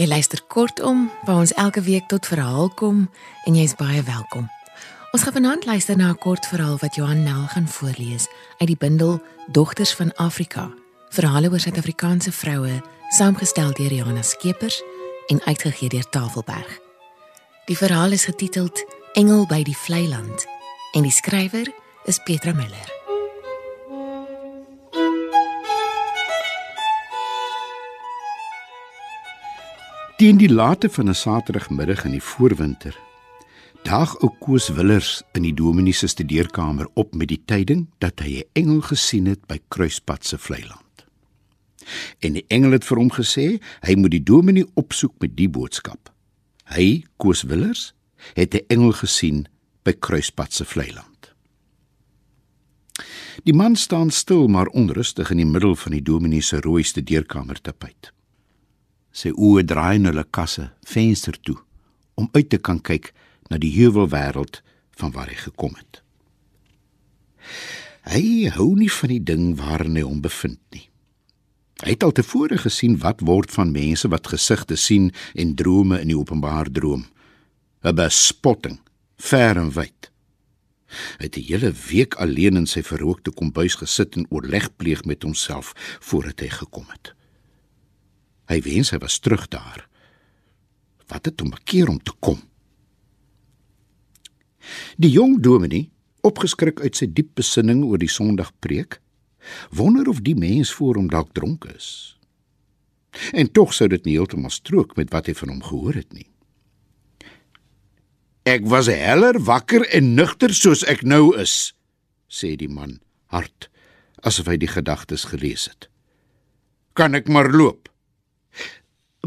Jy luister kortom waar ons elke week tot verhaal kom en jy's baie welkom. Ons gaan vanaand luister na 'n kort verhaal wat Johan Nel gaan voorlees uit die bundel Dogters van Afrika. Verhale oor Suid-Afrikaanse vroue, saamgestel deur Johanna Skeepers en uitgegee deur Tafelberg. Die verhaal is getiteld Engel by die vlei land en die skrywer is Petra Miller. Teen die late van 'n Saterdagmiddag in die voorwinter daag ou Koos Willers in die dominee se studeerkamer op met die tyding dat hy 'n engel gesien het by Kruispad se vlei land. En die engel het vir hom gesê hy moet die dominee opsoek met die boodskap. Hy, Koos Willers, het 'n engel gesien by Kruispad se vlei land. Die man staan stil maar onrustig in die middel van die dominee se rooi studeerkamer tapijt sy oë draai na hulle kasse venster toe om uit te kan kyk na die heuwelwêreld van waar hy gekom het. Hy hou nie van die ding waarin hy hom bevind nie. Hy het al tevore gesien wat word van mense wat gesigte sien en drome in die openbaar droom. 'n Bespotting, ver en wyd. Hy het die hele week alleen in sy verrookte kombuis gesit en oorleg pleeg met homself voordat hy gekom het. Hy wens hy was terug daar. Wat het hom bekeer om te kom? Die jong dominee, opgeskrik uit sy diep besinning oor die Sondagpreek, wonder of die mens voor hom dalk dronk is. En tog sou dit nie heeltemal strook met wat hy van hom gehoor het nie. Ek was heller wakker en nugter soos ek nou is, sê die man hard, asof hy die gedagtes gelees het. Kan ek maar loop?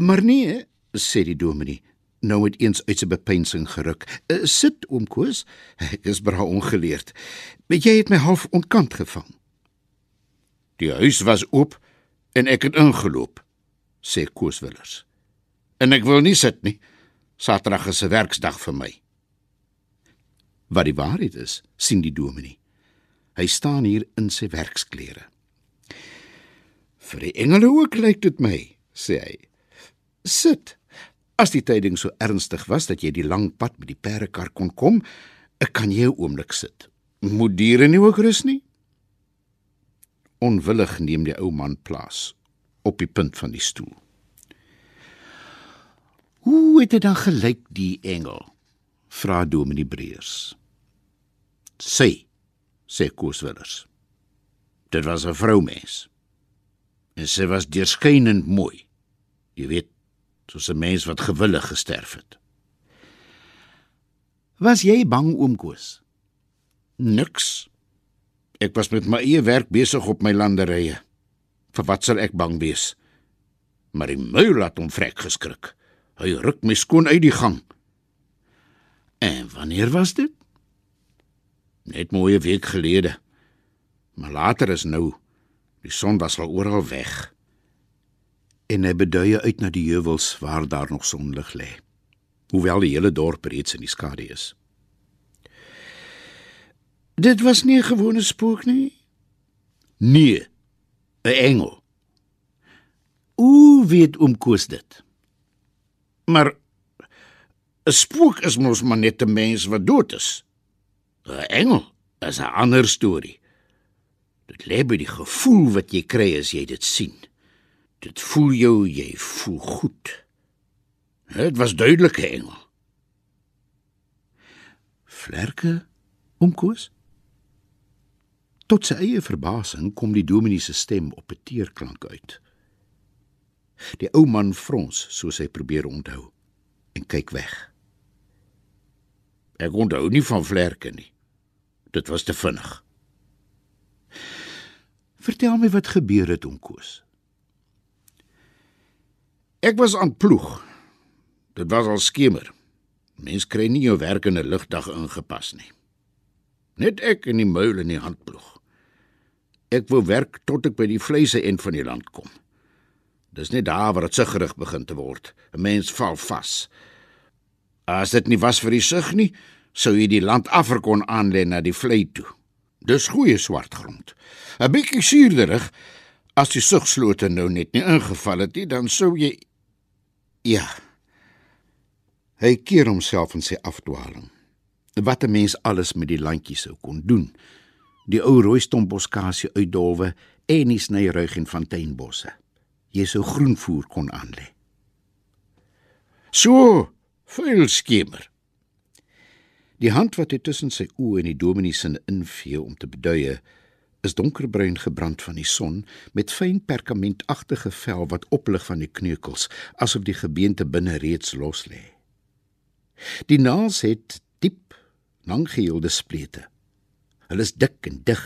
Maar nee, sê die dominee, nou met eens uit sy bepeinsing geruk. Uh, sit oom Koos, ek is bra ongeleerd. Weet jy het my half ontkant gevang. Die huis was oop en ek het ingeloop, sê Koos Willers. En ek wil nie sit nie. Saterdag is 'n werksdag vir my. Wat die waarheid is, sien die dominee. Hy staan hier in sy werksklere. Vir die engele ook lyk dit my, sê hy. Sit. As die tyding so ernstig was dat jy die lang pad met die perdekar kon kom, ek kan jy 'n oomblik sit. Moet diere nie ook rus nie? Onwillig neem die ou man plaas op die punt van die stoel. Hoe het dit dan gelyk die engel? vra Dominee Breers. Sê, sê Kooswillers. Dit was 'n vroumens. En sy was deurskynend mooi. Jy weet, soos 'n mens wat gewillig gesterf het. Was jy bang oom Koos? Niks. Ek was met my eie werk besig op my landerye. Vir wat sal ek bang wees? Maar die muil laat hom vrek geskrik. Hy ruk my skoon uit die gang. En wanneer was dit? Net mooi 'n week gelede. Maar later is nou die son was al oral weg en hy beduie uit na die heuwels waar daar nog sonlig lê. Hoewel die hele dorp reeds in die skadu is. Dit was nie 'n gewone spook nie. Nee, 'n engel. Hoe weet oom Koos dit? Maar 'n spook is mos maar net 'n mens wat dood is. 'n Engel is 'n ander storie. Dit lê by die gevoel wat jy kry as jy dit sien. Dit voel jou jy voel goed. Dit was duidelike engel. Vlerke omkoos. Tot sy eie verbasing kom die dominee se stem op 'n teerklank uit. Die ou man frons soos hy probeer onthou en kyk weg. Ek onthou nie van vlerke nie. Dit was te vinnig. Vertel my wat gebeur het omkoos. Ek was aan ploeg. Dit was al skemer. Mens kry nie jou werk in 'n ligdag ingepas nie. Net ek en die muil in die handploeg. Ek wou werk tot ek by die vleise end van die land kom. Dis net daar waar dit suggerig begin te word. 'n Mens val vas. As dit nie was vir die sug nie, sou jy die land afrekon aanlê na die vlei toe. Dis goeie swart grond. 'n Bietjie suurderig. As die sugslote nou net nie ingeval het nie, dan sou jy Ja. Hy keer homself in sy afdwaling. Wat 'n mens alles met die landjie sou kon doen. Die ou rooi stompboskasie uitdolwe en die snyruig en fonteinbosse. Jy sou groenvoer kon aanlê. So, vuil skemer. Die hand wat hy tussen sy oë en die dominee se invee om te beduie, is donkerbruin gebrand van die son met fyn perkamentagtige vel wat oplig van die kneukels asof die gebeente binne reeds los lê. Die naels het diep, langgeheelde splete. Hulle is dik en dig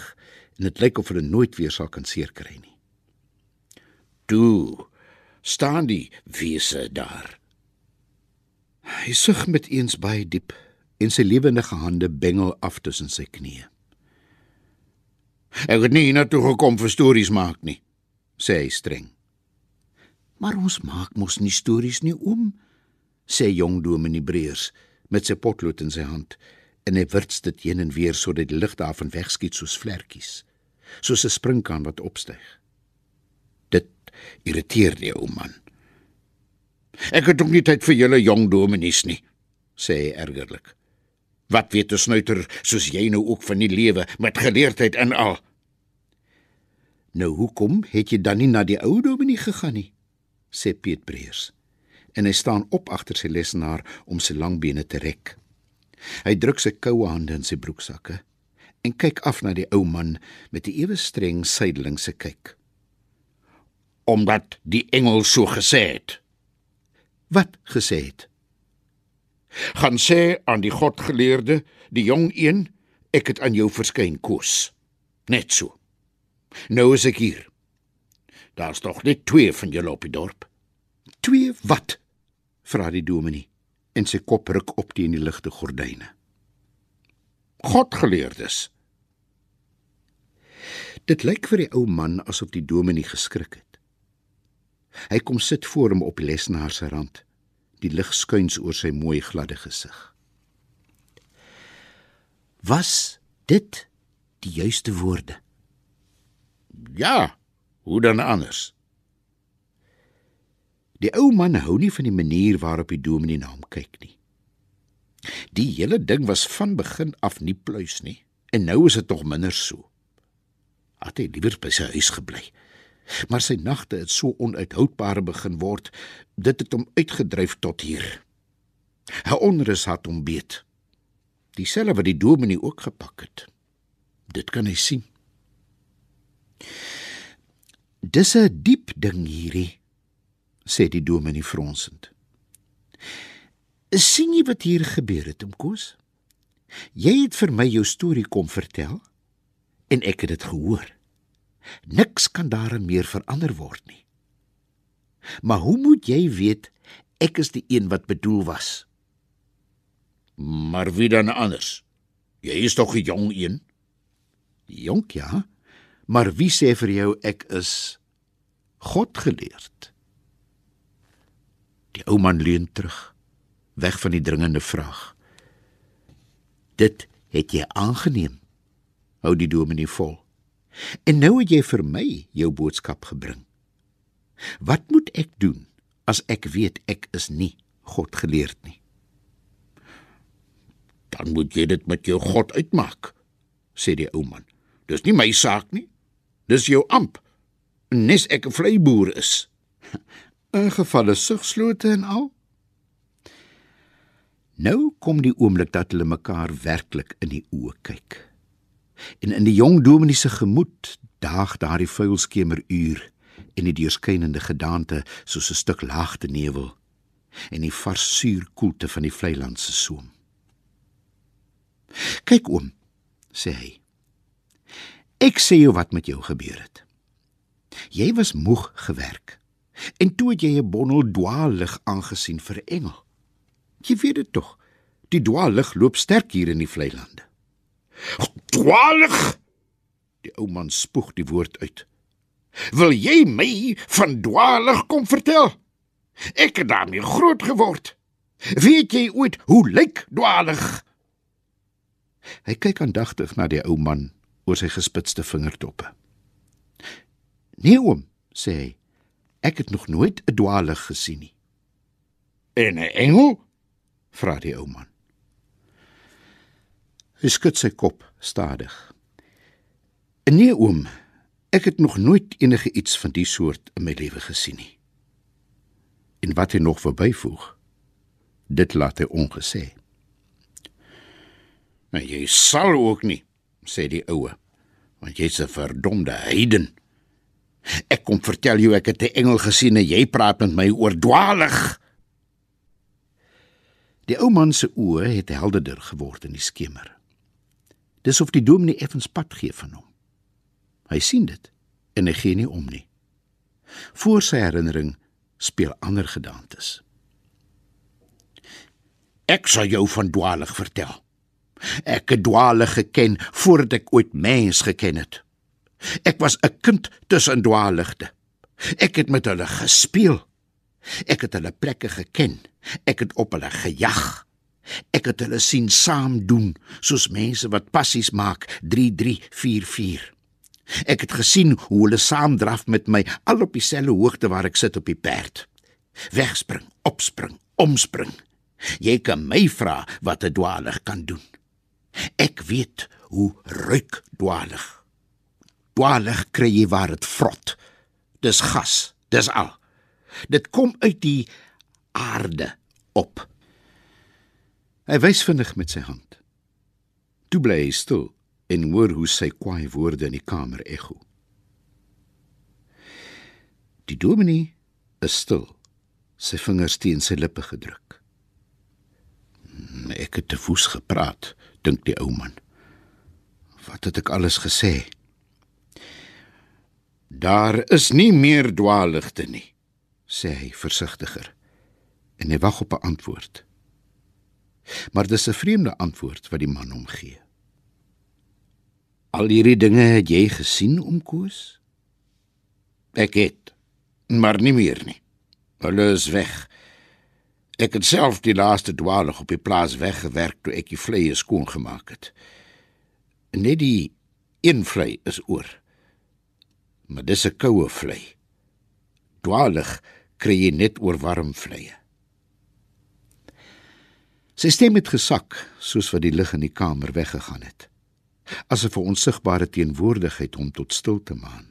en dit lyk of hulle nooit weer sal kan seer kry nie. Toe staan die wese daar. Hy sug met eens baie diep en sy lewendige hande bengel af tussen sy knieë. Ek het nie hiernatoe gekom vir stories maak nie, sê hy streng. Maar ons maak mos nie stories nie, oom, sê jong dominee Breers met sy potlood in sy hand en hy wirts dit heen en weer sodat die lig daarvan wegskiet soos vlekkies, soos 'n springkaan wat opstyg. Dit irriteer die ou man. Ek het ook nie tyd vir julle jong dominees nie, sê hy ergerlik. Wat weet 'n snuiter soos jy nou ook van die lewe met geleerdheid en al? Nou hoekom het jy dan nie na die ou dominee gegaan nie? sê Piet Breers. En hy staan op agter sy lesenaar om sy lang bene te rek. Hy druk sy koue hande in sy broeksakke en kyk af na die ou man met 'n ewe streng sydelingse kyk. Omdat die engel so gesê het. Wat gesê het? Gaan sê aan die godgeleerde, die jong een, ek het aan jou verskyn koos. Net so. Nou is ek hier. Daar's tog net twee van julle op die dorp. Twee wat? vra die dominee en sy kop ruk op teen die ligte gordyne. Godgeleerdes. Dit lyk vir die ou man asof die dominee geskrik het. Hy kom sit voor hom op die lesenaar se rand die lig skuins oor sy mooi gladde gesig. Was dit die juiste woorde? Ja, hoe dan anders? Die ou man hou nie van die manier waarop die dominee na hom kyk nie. Die hele ding was van begin af nie pluis nie en nou is dit tog minder so. Het hy liewer by sy huis gebly maar sy nagte het so onuithoudbaar begin word dit het hom uitgedryf tot hier. 'n onrus het hom beet. Dieselfde wat die dominee ook gepak het. Dit kan hy sien. Dis 'n diep ding hierdie sê die dominee fronsend. Sien jy wat hier gebeur het omkoos jy het vir my jou storie kom vertel en ek het dit gehoor Niks kan daarin meer verander word nie. Maar hoe moet jy weet ek is die een wat bedoel was? Maar wie dan anders? Jy is tog 'n jong een. Jonk ja, maar wie sê vir jou ek is God geleerd? Die ou man leun terug, weg van die dringende vraag. Dit het jy aangeneem. Hou die dominee vol. En nou het jy vir my jou boodskap gebring. Wat moet ek doen as ek weet ek is nie God geleerd nie? Dan moet jy dit met jou God uitmaak, sê die ou man. Dis nie my saak nie. Dis jou amp. Nes ek 'n vleiboer is. In gevalle sugslote en al. Nou kom die oomblik dat hulle mekaar werklik in die oë kyk. En in die jong dominee se gemoed daag daardie vuil skemeruur en die deurskynende gedaante soos 'n stuk laagte nevel en die vars suur koelte van die vleilandse soem. "Kyk oom," sê hy. "Ek sê jou wat met jou gebeur het. Jy was moeg gewerk en toe het jy 'n bondel dwaallig aangesien vir engel. Jy weet dit tog, die dwaallig loop sterk hier in die vleilande. Dwaalig. Die ou man spoeg die woord uit. Wil jy my van dwaalig kom vertel? Ek het daarmee groot geword. Weet jy ooit hoe lyk dwaalig? Hy kyk aandagtig na die ou man oor sy gespitste vingertoppe. Nee oom, sê hy. Ek het nog nooit 'n dwaalig gesien nie. En 'n engel? vra die ou man. Hy skud sy kop stadig. Nee oom, ek het nog nooit enige iets van die soort in my lewe gesien nie. En wat hy nog verbyvoeg, dit laat hy ongesê. Maar jy sal ook nie, sê die oue, want jy's 'n verdomde heiden. Ek kom vertel jou ek het 'n engel gesien en jy praat met my oor dwaalig. Die ou man se oë het helderder geword in die skemer. Dis of die dominee effens pad gee van hom. Hy sien dit en hy gee nie om nie. Voor sy herinnering speel ander gedagtes. Ek sal jou van dwaalig vertel. Ek het dwaalig geken voordat ek ooit mens geken het. Ek was 'n kind tussen dwaaligte. Ek het met hulle gespeel. Ek het hulle plekke geken. Ek het op hulle gejag. Ek het hulle sien saam doen soos mense wat passies maak 3344. Ek het gesien hoe hulle saam draf met my al op dieselfde hoogte waar ek sit op die perd. Wegspring, opspring, omspring. Jy kan my vra wat 'n dwaalig kan doen. Ek weet hoe ruik dwaalig. Dwaalig kry jy waar dit vrot. Dis gas, dis al. Dit kom uit die aarde op. Hy wys vinnig met sy hand. Toe bly hy stil en hoor hoe sy kwaai woorde in die kamer ekho. Die dominee is stil, sy vingers teen sy lippe gedruk. Ek het te voes gepraat, dink die ou man. Wat het ek alles gesê? Daar is nie meer dwaaligte nie, sê hy versigtiger. En hy wag op 'n antwoord. Maar dis 'n vreemde antwoord wat die man hom gee. Al hierdie dinge het jy gesien om Koos? Ek het, maar nie meer nie. Hulle is weg. Ek het self die laaste dwaalig op die plaas weggewerk toe ek die vleie skoon gemaak het. Net die een vlei is oor. Maar dis 'n koue vlei. Dwaalig kry jy net oor warm vleie. Sy stem het gesak soos wat die lig in die kamer weggegaan het. Asof 'n onsigbare teenwoordigheid hom tot stilte maan.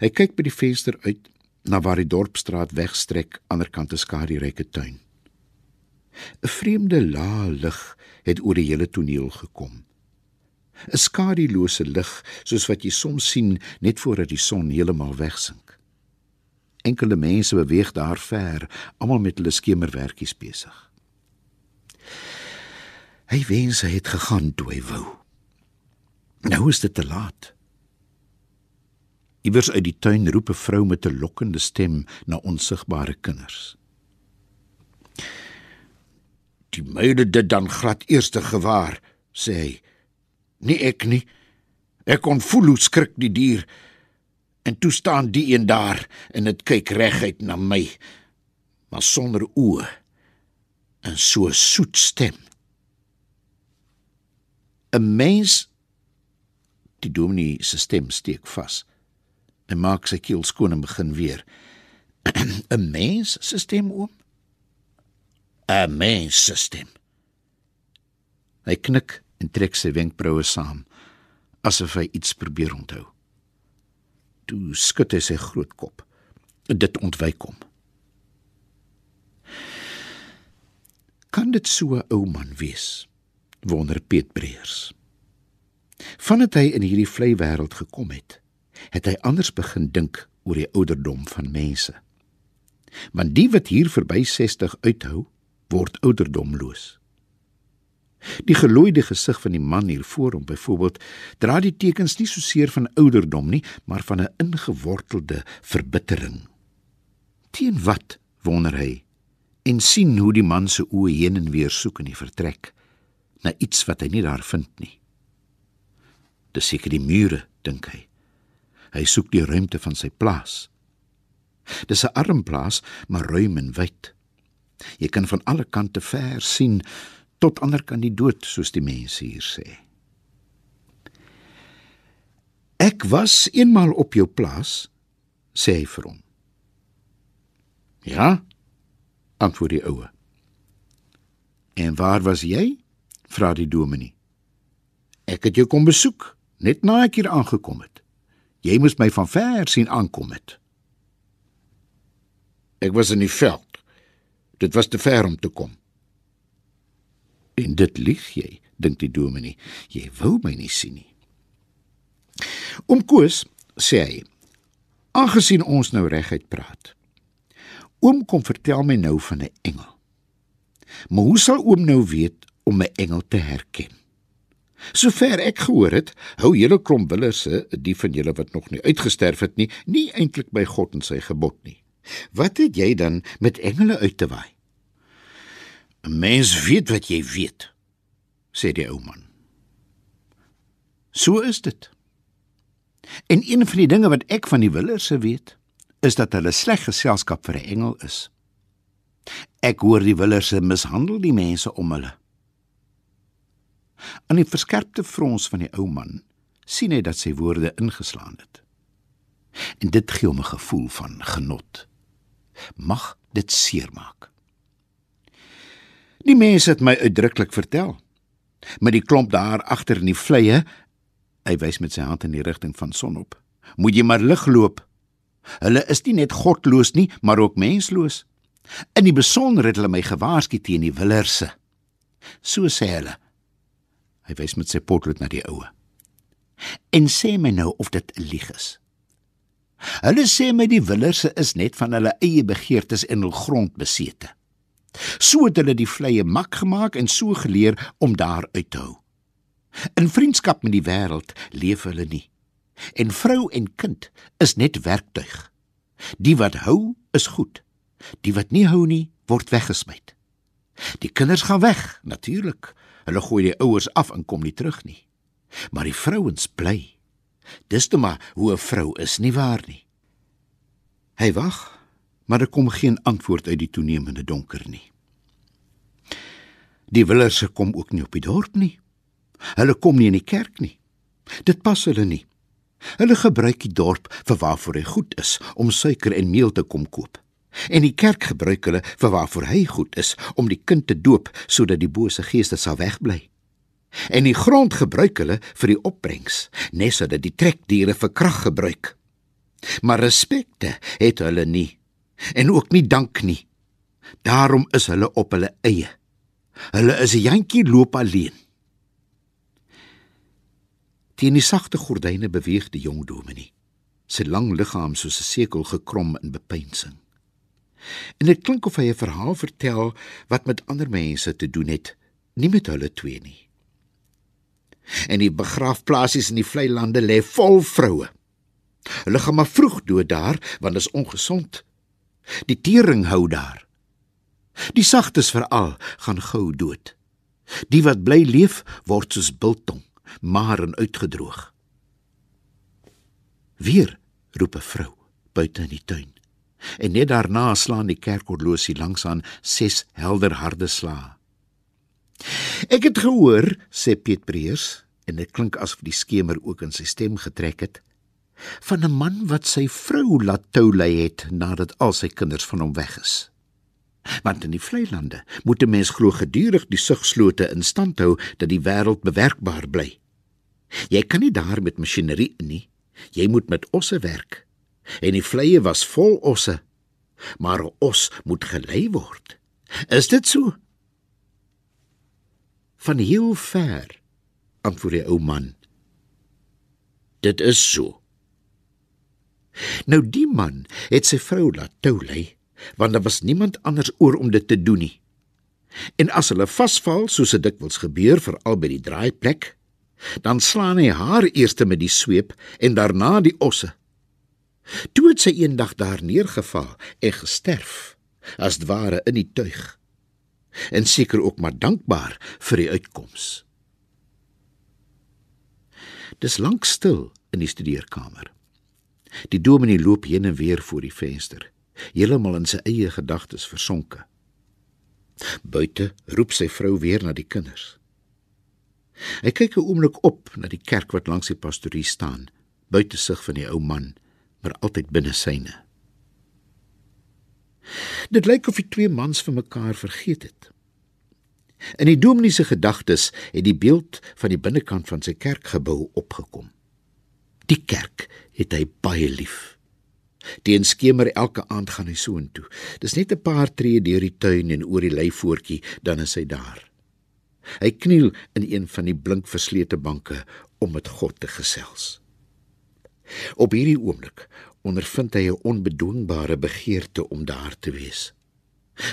Hy kyk by die venster uit na waar die dorpstraat wegstrek aanderkant 'n skaduryke tuin. 'n Vreemde lae lig het oor die hele toneel gekom. 'n Skadulose lig soos wat jy soms sien net voordat die son heeltemal wegsink. Enkele mense beweeg daar ver, almal met hulle skemerwerkies besig. Hy wens hy het gegaan toe hy wou. Nou is dit te laat. Iewers uit die tuin roep 'n vrou met 'n lokkende stem na onsigbare kinders. Die meide dit dan glad eerste gewaar, sê hy. Nie ek nie. Ek kon voel hoe skrik die dier. En toe staan die een daar en dit kyk reguit na my, maar sonder oë en so soet stem. 'n Mens die dominee se stem steek vas en maak sy keel skoon en begin weer. 'n Mens se stem oom? 'n Mens se stem. Hy knik en trek sy wenkbroue saam asof hy iets probeer onthou. Toe skud hy sy groot kop. Dit ontwyk hom. Kan dit so 'n ou man wees? Wonder Piet Breers. Vandat hy in hierdie vlei wêreld gekom het, het hy anders begin dink oor die ouderdom van mense. Want die wat hier verby 60 uithou, word ouderdomloos. Die gelooide gesig van die man hier voor hom byvoorbeeld dra die tekens nie so seer van ouderdom nie, maar van 'n ingewortelde verbittering. Teen wat wonder hy en sien hoe die man se oë heen en weer soek in die vertrek na iets wat hy nie daar vind nie. Dis seker die mure, dink hy. Hy soek die ruimte van sy plaas. Dis 'n arm plaas, maar ruim en wyd. Jy kan van alle kante ver sien tot ander kan die dood, soos die mense hier sê. Ek was eenmal op jou plaas, sê hy vir hom. Ja, antwoord die oue. En waar was jy? vra die dominee. Ek het jou kom besoek, net na ek hier aangekom het. Jy moes my van ver sien aankom het. Ek was in die veld. Dit was te ver om te kom. En dit lieg jy, dink die dominee. Jy wou my nie sien nie. Om Koos sê hy: "Aangesien ons nou reguit praat. Oom kom vertel my nou van 'n engel. Maar hoe sal oom nou weet om my engel te herken?" Sover ek gehoor het, hou hele klomp willerse, die van julle wat nog nie uitgesterf het nie, nie eintlik by God en sy gebod nie. Wat het jy dan met engele uit te waai? 'n Mens weet wat jy weet, sê die ou man. So is dit. En een van die dinge wat ek van die willerse weet, is dat hulle sleg geselskap vir 'n engel is. Ek hoor die willerse mishandel die mense om hulle. Aan die verskerpte frons van die ou man sien hy dat sy woorde ingeslaan het. En dit gee hom 'n gevoel van genot. Mag dit seermaak. Die mense het my uitdruklik vertel. Met die klomp daar agter in die vleie, hy wys met sy hand in die rigting van sonop. Moet jy maar lig loop. Hulle is nie net godloos nie, maar ook mensloos. In die besonder het hulle my gewaarsku teen die willerse. So sê hulle. Hy wys met sy potlood na die oue. En sê my nou of dit 'n lieg is. Hulle sê my die willerse is net van hulle eie begeertes en hul grond besete. So het hulle die vleie mak gemaak en so geleer om daar uit te hou. In vriendskap met die wêreld leef hulle nie. En vrou en kind is net werktuig. Die wat hou is goed. Die wat nie hou nie, word weggesmy. Die kinders gaan weg, natuurlik, Hulle gooi die ouers af en kom nie terug nie. Maar die vrouens bly. Dis toe maar hoe 'n vrou is nie waar nie. Hy wag, maar daar kom geen antwoord uit die toenemende donker nie. Die willerse kom ook nie op die dorp nie. Hulle kom nie in die kerk nie. Dit pas hulle nie. Hulle gebruik die dorp vir waarvoor hy goed is om suiker en meel te kom koop. En die kerk gebruik hulle vir waarvoor hy goed is om die kind te doop sodat die bose geeste sal wegbly. En die grond gebruik hulle vir die opbrengs, net sodat die trekdiere vir krag gebruik. Maar respekte het hulle nie en ook nie dank nie. Daarom is hulle op hulle eie. Hulle is 'n jantjie loop alleen. Teen die sagte gordyne beweeg die jong dominee, sy lang liggaam soos 'n sekel gekrom in bepeinsing. En dit klink of hy 'n verhaal vertel wat met ander mense te doen het, nie met hulle twee nie. En die begraafplasies in die vlei lande lê vol vroue. Hulle gaan maar vroeg dood daar want dit is ongesond. Die tering hou daar. Die sagtes veral gaan gou dood. Die wat bly leef word soos biltong, maar en uitgedroog. Weer roep 'n vrou buite in die tuin en net daarna slaan die kerkhorlosie langs aan ses helder harde slae. Ek het gehoor, sê Piet Breers, en dit klink asof die skemer ook in sy stem getrek het, van 'n man wat sy vrou laat toulei het nadat al sy kinders van hom weg is. Want in die vlei lande moet 'n mens glo gedurig die sugslote in stand hou dat die wêreld bewerkbaar bly. Jy kan nie daar met masjinerie in nie. Jy moet met osse werk en die vleie was vol osse. Maar os moet gelei word. Is dit so? Van heel ver, antwoord die ou man. Dit is so. Nou die man het sy vrou laat toulei, want daar was niemand anders oor om dit te doen nie. En as hulle vasval, soos dit dikwels gebeur vir al by die draaiplek, dan slaan hy haar eers met die sweep en daarna die osse. Toe het sy eendag daar neergeval en gesterf, as ware in die tuig. En seker ook maar dankbaar vir die uitkoms. Dis lank stil in die studeerkamer. Die dominee loop heen en weer voor die venster, heeltemal in sy eie gedagtes versonke. Buite roep sy vrou weer na die kinders. Hy kyk 'n oomblik op na die kerk wat langs die pastorie staan, buite sig van die ou man maar altyd binne syne. Dit lyk of die twee mans vir mekaar vergeet het. In die dominee se gedagtes het die beeld van die binnekant van sy kerkgebou opgekom. Die kerk het hy baie lief. Teen skemer elke aand gaan hy soontoe. Dis net 'n paar tree deur die tuin en oor die leivoortjie, dan is hy daar. Hy kniel in een van die blink verslete banke om met God te gesels. Op hierdie oomblik ondervind hy 'n onbedwingbare begeerte om daar te wees,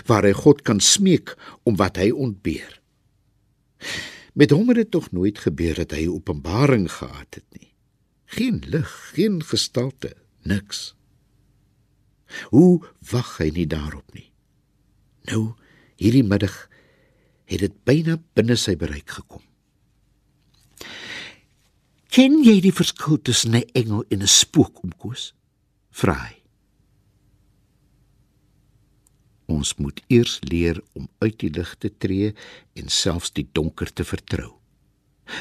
waar hy God kan smeek om wat hy ontbeer. Met hom het dit tog nooit gebeur dat hy openbaring gehad het nie. Geen lig, geen gestalte, niks. Hoe wag hy nie daarop nie? Nou, hierdie middag het dit byna binne sy bereik gekom. Ken jy die verskil tussen 'n engel en 'n spook, omkoos? Vra hy. Ons moet eers leer om uit die lig te tree en selfs die donker te vertrou.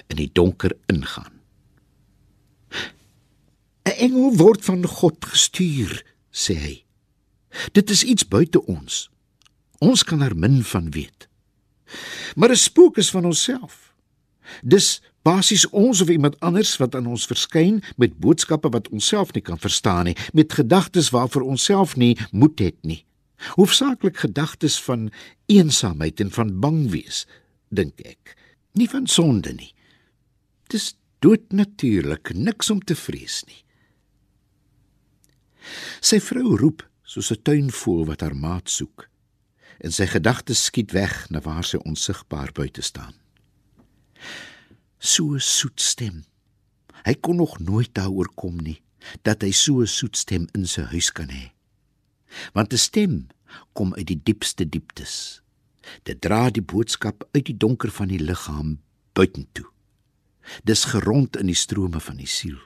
In die donker ingaan. 'n Engel word van God gestuur, sê hy. Dit is iets buite ons. Ons kan er min van weet. Maar 'n spook is van onsself. Dis basies ons of iemand anders wat aan ons verskyn met boodskappe wat ons self nie kan verstaan nie, met gedagtes waarvoor ons self nie moed het nie. Hoofsaaklik gedagtes van eensaamheid en van bang wees, dink ek. Nie van sonde nie. Dis doodnatuurlik, niks om te vrees nie. Sy vrou roep soos 'n tuinvoël wat haar maat soek. En sy gedagtes skiet weg na waar sy onsigbaar buite staan. So soet stem. Hy kon nog nooit daaroor kom nie dat hy so 'n soet stem in sy huis kan hê. Want 'n stem kom uit die diepste dieptes. Dit dra die boodskap uit die donker van die liggaam buitentoe. Dis gerond in die strome van die siel.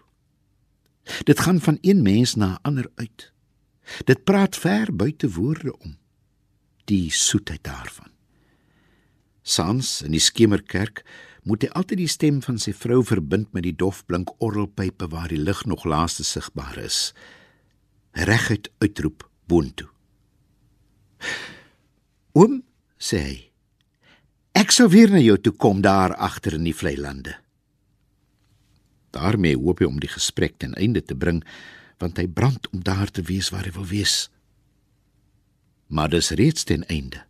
Dit gaan van een mens na 'n ander uit. Dit praat ver buite woorde om die soetheid daarvan. Sans in die skemerkerk moet hy altyd die stem van sy vrou verbind met die dofblink orgelpype waar die lig nog laaste sigbaar is. Reguit uitroep boontoe. Oom sê ek sou weer na jou toe kom daar agter in die vlei lande. Daarmee hoop hy om die gesprek ten einde te bring want hy brand om daar te wees waar hy wil wees. Maar dis reeds ten einde.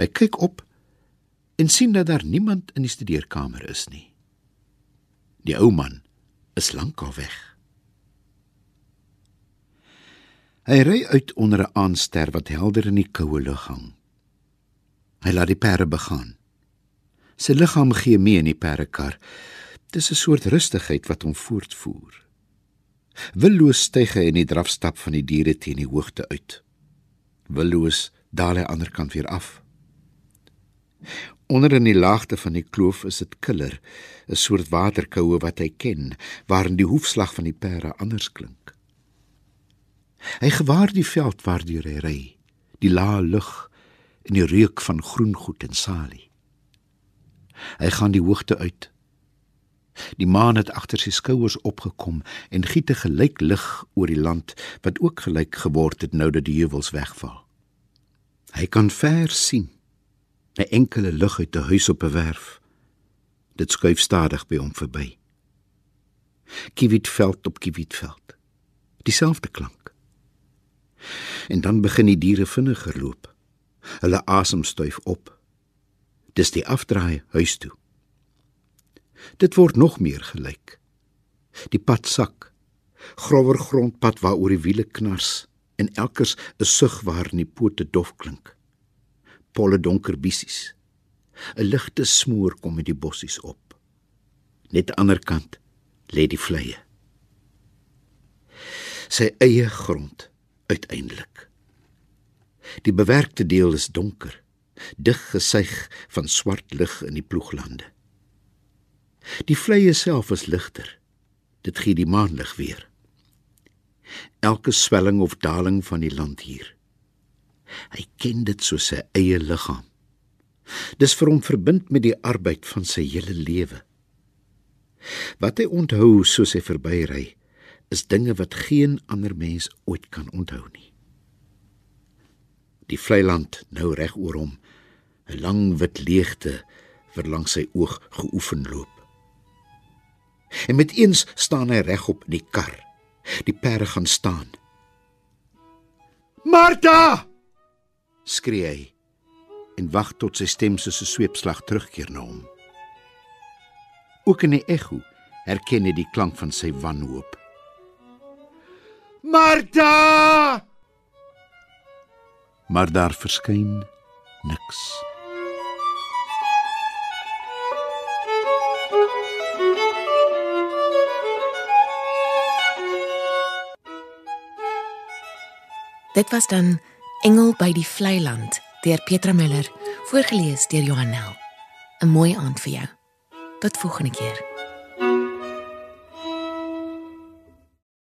Hy kyk op en sien dat daar niemand in die studeerkamer is nie. Die ou man is lankal weg. Hy ry uit onder 'n aanster wat helder in die koue lug hang. Hy laat die perde begaan. Sy liggaam gee mee in die perdekar. Dis 'n soort rustigheid wat hom voortvoer. Willoos styg hy in die drafstap van die diere teen die hoogte uit. Willoos daal aan die ander kant weer af. Onder in die laagte van die kloof is dit killer, 'n soort waterkoue wat hy ken, waarin die hoefslag van die perde anders klink. Hy gewaar die veld waardeur hy ry, die lae lug en die reuk van groen goed en salie. Hy gaan die hoogte uit Die maan het agter sy skouers opgekom en giet 'n gelyk lig oor die land wat ook gelyk geword het nou dat die heuwels wegval. Hy kan ver sien. 'n Enkele lig uit 'n huis op 'n werf. Dit skuif stadig by hom verby. Kiewitveld op kiewitveld. Dieselfde klank. En dan begin die diere vinniger loop. Hulle asem styf op. Dis die afdraai huis toe. Dit word nog meer gelyk. Die pad sak. Grower grondpad waaroor die wiele knars en elkers 'n sug waar in die pote dof klink. Polle donker bissies. 'n Ligte smoor kom met die bossies op. Net aan die ander kant lê die vleie. Sy eie grond uiteindelik. Die bewerkte deel is donker, dig gesuig van swart lig in die ploeglande. Die vleie self is ligter. Dit gee die maanlig weer. Elke swelling of daling van die land hier. Hy ken dit soos sy eie liggaam. Dis vir hom verbind met die arbeid van sy hele lewe. Wat hy onthou soos hy verbyry, is dinge wat geen ander mens ooit kan onthou nie. Die vlei land nou reg oor hom, 'n lang wit leegte wat langs sy oog geoefen loop. En met eens staan hy regop in die kar. Die perde gaan staan. Martha! skree hy en wag tot sy stem soos 'n sweepslag terugkeer na hom. Ook in die ekho herken hy die klank van sy wanhoop. Martha! Maar daar verskyn niks. Dit was dan Engel by die Vlei Land deur Petra Miller, voorgeles deur Johan Nel. 'n Mooi aand vir jou. Tot volgende keer.